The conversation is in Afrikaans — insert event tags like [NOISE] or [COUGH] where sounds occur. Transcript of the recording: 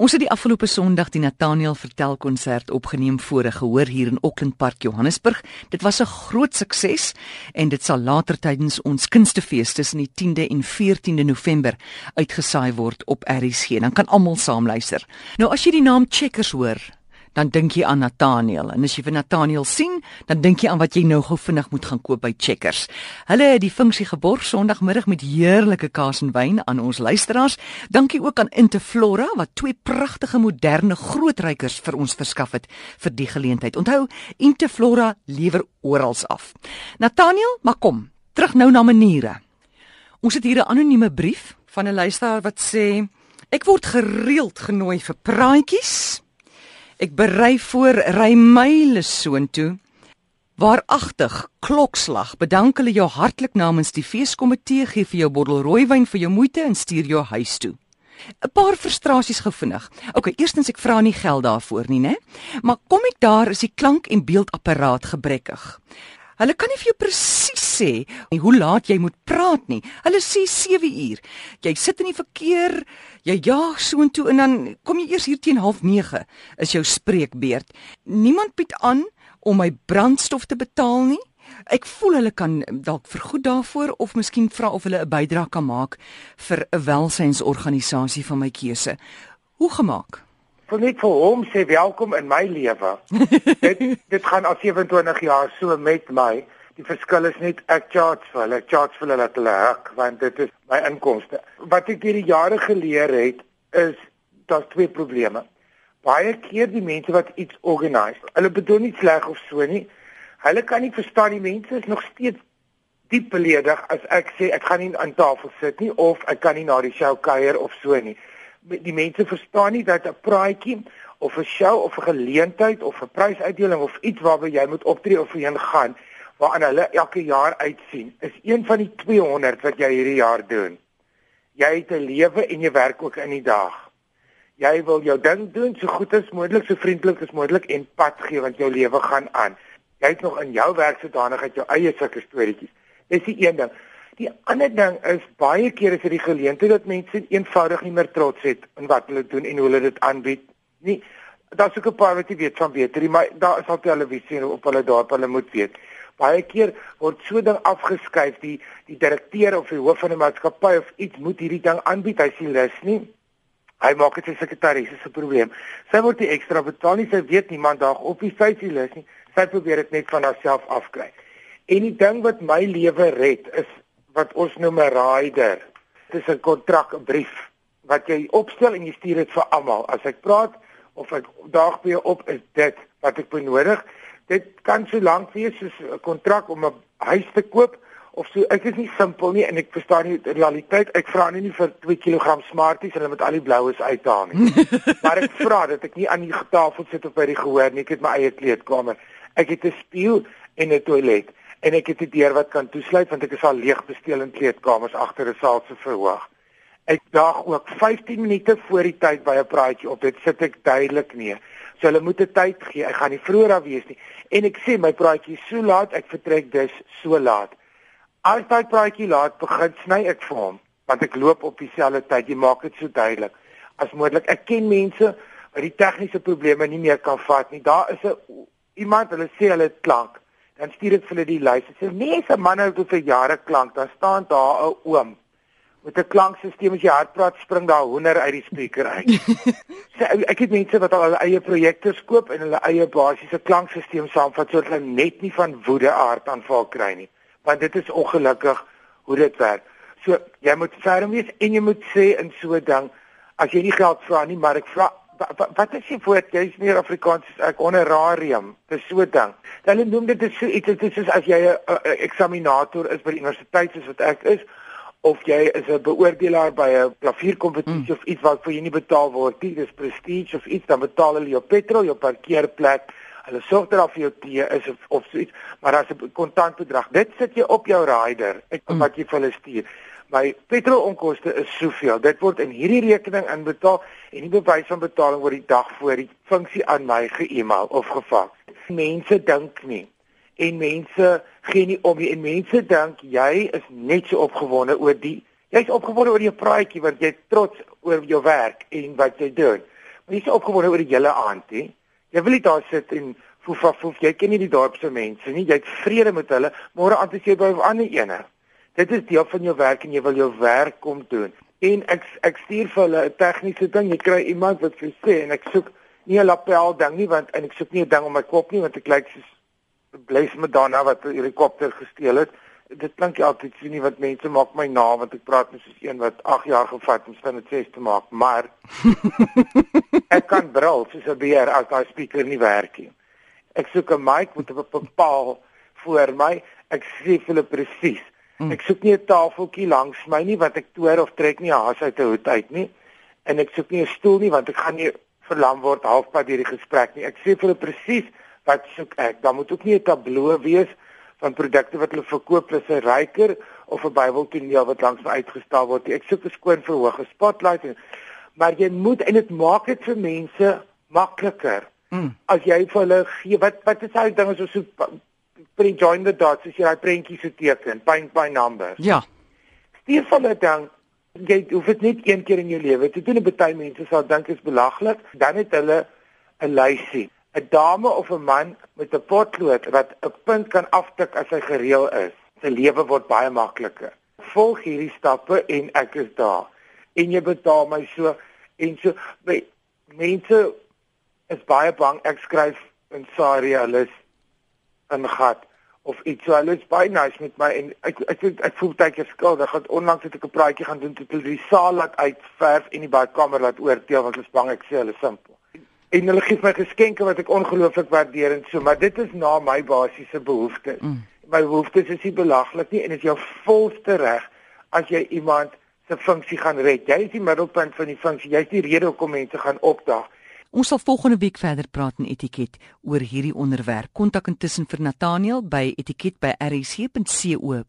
Ons het die afgelope Sondag die Nathaniel Vertel konsert opgeneem voor 'n gehoor hier in Auckland Park, Johannesburg. Dit was 'n groot sukses en dit sal later tydens ons kunstefees tussen die 10de en 14de November uitgesaai word op RSG. Dan kan almal saam luister. Nou as jy die naam Checkers hoor, dan dink jy aan Nathaniel en as jy vir Nathaniel sien, dan dink jy aan wat jy nou gou vinnig moet gaan koop by Checkers. Hulle het die funksie geborg Sondagmiddag met heerlike kaas en wyn aan ons luisteraars. Dankie ook aan Interflora wat twee pragtige moderne grootrykers vir ons verskaf het vir die geleentheid. Onthou, Interflora lewer oral af. Nathaniel, maar kom, terug nou na maniere. Ons het hier 'n anonieme brief van 'n luisteraar wat sê ek word gereeld genooi vir praatjies Ek berei voor ry myle soontoe. Waaragtig, klokslag. Bedank hulle jou hartlik namens die feeskomitee gee vir jou bottel rooiwyn vir jou moeite en stuur jou huis toe. 'n Paar frustrasies gevinnig. OK, eerstens ek vra nie geld daarvoor nie, né? Maar kom ek daar is die klank en beeldapparaat gebrekkig. Hulle kan nie vir jou presies sê hoe laat jy moet praat nie. Hulle sê 7 uur. Jy sit in die verkeer, jy jaag soontoe en dan kom jy eers hier teen 09:30 is jou spreekbeurt. Niemand bied aan om my brandstof te betaal nie. Ek voel hulle kan dalk vergoed daarvoor of miskien vra of hulle 'n bydrae kan maak vir 'n welsynsorganisasie van my keuse. Hoe gemaak? vir net vir hom sê welkom in my lewe. [LAUGHS] dit dit gaan al 27 jaar so met my. Die verskil is net ek charge vir hulle, charge vir hulle dat hulle hak want dit is my inkomste. Wat ek hierdie jare geleer het is daar's twee probleme. Baie keer die mense wat iets organise, hulle bedoel nie sleg of so nie. Hulle kan nie verstaan die mense is nog steeds diep beledig as ek sê ek gaan nie aan tafel sit nie of ek kan nie na die show kuier of so nie die mense verstaan nie dat 'n praatjie of 'n show of 'n geleentheid of 'n prysuitdeling of iets waarby jy moet optree of heen gaan waaraan hulle elke jaar uitsien is een van die 200 wat jy hierdie jaar doen. Jy het 'n lewe en jy werk ook in die dag. Jy wil jou ding doen so goed as moontlik, so vriendelik as moontlik en pad gee want jou lewe gaan aan. Jy het nog in jou werk sodanigheid jou eie sulke storieetjies. Dis die een ding. Die ander ding is baie keer is dit die geleentheid dat mense eenvoudig nie meer trots het in wat hulle doen en hoe hulle dit aanbied nie. Daar's ook 'n paar wat jy weet van beter, maar daar is al televisie op hulle daarop hulle moet weet. Baie keer word so ding afgeskuif die die direkteur of die hoof van 'n maatskappy of iets moet hierdie ding aanbied, hy sien lus nie. Hy maak dit sy sekretaris se probleem. Sy word die ekstra betaal nie, sy weet niemand daar op die sy sien lus nie. Sy probeer dit net van haarself afkry. En die ding wat my lewe red is wat ons noem 'n rider. Dit is 'n kontrak, 'n brief wat jy opstel en jy stuur dit vir almal. As ek praat of ek daag by op is dit wat ek benodig. Dit kan so lank wees soos 'n kontrak om 'n huis te koop of so. Ek is nie simpel nie en ek verstaan nie die realiteit. Ek vra nie vir 2 kg smarties en hulle met al die bloues uithaal nie. [LAUGHS] maar ek vra dat ek nie aan die tafel sit of by die gehoor nie. Ek het my eie kleedkamer. Ek het 'n spieël en 'n toilet en ek het 'n deur wat kan toesluit want ek is al leeg besteel in kleedkamers agter 'n saal se verhoog. Ek daag ook 15 minute voor die tyd by 'n praatjie op. Dit sit ek duidelik nie. So hulle moet 'n tyd gee. Ek gaan nie vroeër daar wees nie. En ek sê my praatjie is so laat, ek vertrek dus so laat. As daai praatjie laat begin, sny ek vir hom want ek loop op dieselfde tyd. Jy maak dit so duidelik as moontlik. Ek ken mense wat die tegniese probleme nie meer kan vat nie. Daar is 'n iemand, hulle sê hulle klank dan stuur ek vir hulle die lys. Ek sê nee, se manne het vir jare klank. Daar staan daar 'n oom met 'n klankstelsel as jy hard praat, spring daar hoender uit die speaker uit. [LAUGHS] sê ek het mense wat al hulle eie projekte skoop en hulle eie basiese klankstelsel saamvat sodat hulle net nie van woede aard aanval kry nie. Want dit is ongelukkig hoe dit werk. So jy moet ferm wees en jy moet sê in so 'n ding as jy nie geld vra nie, maar ek vra wat, wat is jy voor jy is meer Afrikaans as ek honorarium dis so ding hulle noem dit is so iets dit is soos as jy 'n eksaminator is by die universiteit soos wat ek is of jy is 'n beoordelaar by 'n klavierkompetisie mm. of iets wat vir jou nie betaal word nie dis prestige of iets dan betaal hulle jou petrol jou parkeerplek hulle sorg dat daar vir jou tee is of, of so iets maar as 'n kontant bedrag dit sit jy op jou rider ek mm. wat jy vir hulle stuur my petrolonkoste is soveel. Dit word in hierdie rekening inbetaal en die bewys van betaling word die dag voor die funksie aan my ge-email of gevaks. Mense dink nie en mense gee nie om nie en mense dink jy is net so opgewonde oor die jy's opgewonde oor jou praatjie want jy's trots oor jou werk en wat jy doen. Maar jy's opgewonde oor die hele aand, hè? Jy wil nie daar sit en foef foef jy ken nie die dorpse mense nie. Jy het vrede met hulle, môre aand is jy by 'n ander ene. Dit is deel van jou werk en jy wil jou werk kom doen. En ek ek stuur vir hulle 'n tegniese ding. Jy kry iemand wat vir sê en ek soek nie 'n lapel ding nie want en ek soek nie 'n ding om my kop nie want ek lyk soos Blaise Madonna wat 'n helikopter gesteel het. Dit klink altyd sien nie wat mense maak my na want ek praat met soos een wat 8 jaar gevat om sin met 6 te maak maar [LAUGHS] ek kan brul soos 'n beer as daai speaker nie werk nie. Ek soek 'n mic met 'n bepaal voor my. Ek sê vir hulle presies. Mm. ek soek nie 'n tafeltjie langs my nie wat ek toer of trek nie haas uit 'n hoed uit nie. En ek soek nie 'n stoel nie want ek gaan nie verlam word halfpad deur die gesprek nie. Ek sê vir hulle presies wat soek ek dan moet ook nie 'n tabloo wees van produkte wat hulle verkoop plus 'n ryker of 'n Bybeltoneel wat langs my uitgestal word. Ek soek 'n skoon verhoog, 'n spotlight en maar jy moet en dit maak dit vir mense makliker. Mm. As jy vir hulle gee wat wat is daai dinge so so pre join the dots as jy daai prentjies so teken, paint by numbers. Ja. Stuur van dit dan jy hoef dit net een keer in jou lewe te doen. Baie mense sal dink dit is belaglik. Dan het hulle 'n lysie. 'n dame of 'n man met 'n potlood wat 'n punt kan aftik as hy gereël is, se lewe word baie makliker. Volg hierdie stappe en ek is daar. En jy betaal my so en so by mense is baie bang ek skryf in Saria hulle in gat of iets so hulle is baie nice met my en ek ek ek, ek voel baie skuldig want onlangs het ek 'n praatjie gaan doen tot hulle die saal laat uitverf en die badkamer laat oorteel want hulle is bang ek sê hulle simpel en hulle gee my geskenke wat ek ongelooflik waardeer en so maar dit is na my basiese behoeftes. Mm. My behoeftes is nie belaglik nie en dit is jou volste reg as jy iemand se funksie gaan red. Jy is die middelpunt van die funksie. Jy is die rede hoekom mense gaan opdag. Ons sal volgende week verder praat in etiket oor hierdie onderwerp. Kontak intussen vir Nathaniel by etiket by rsc.co.za.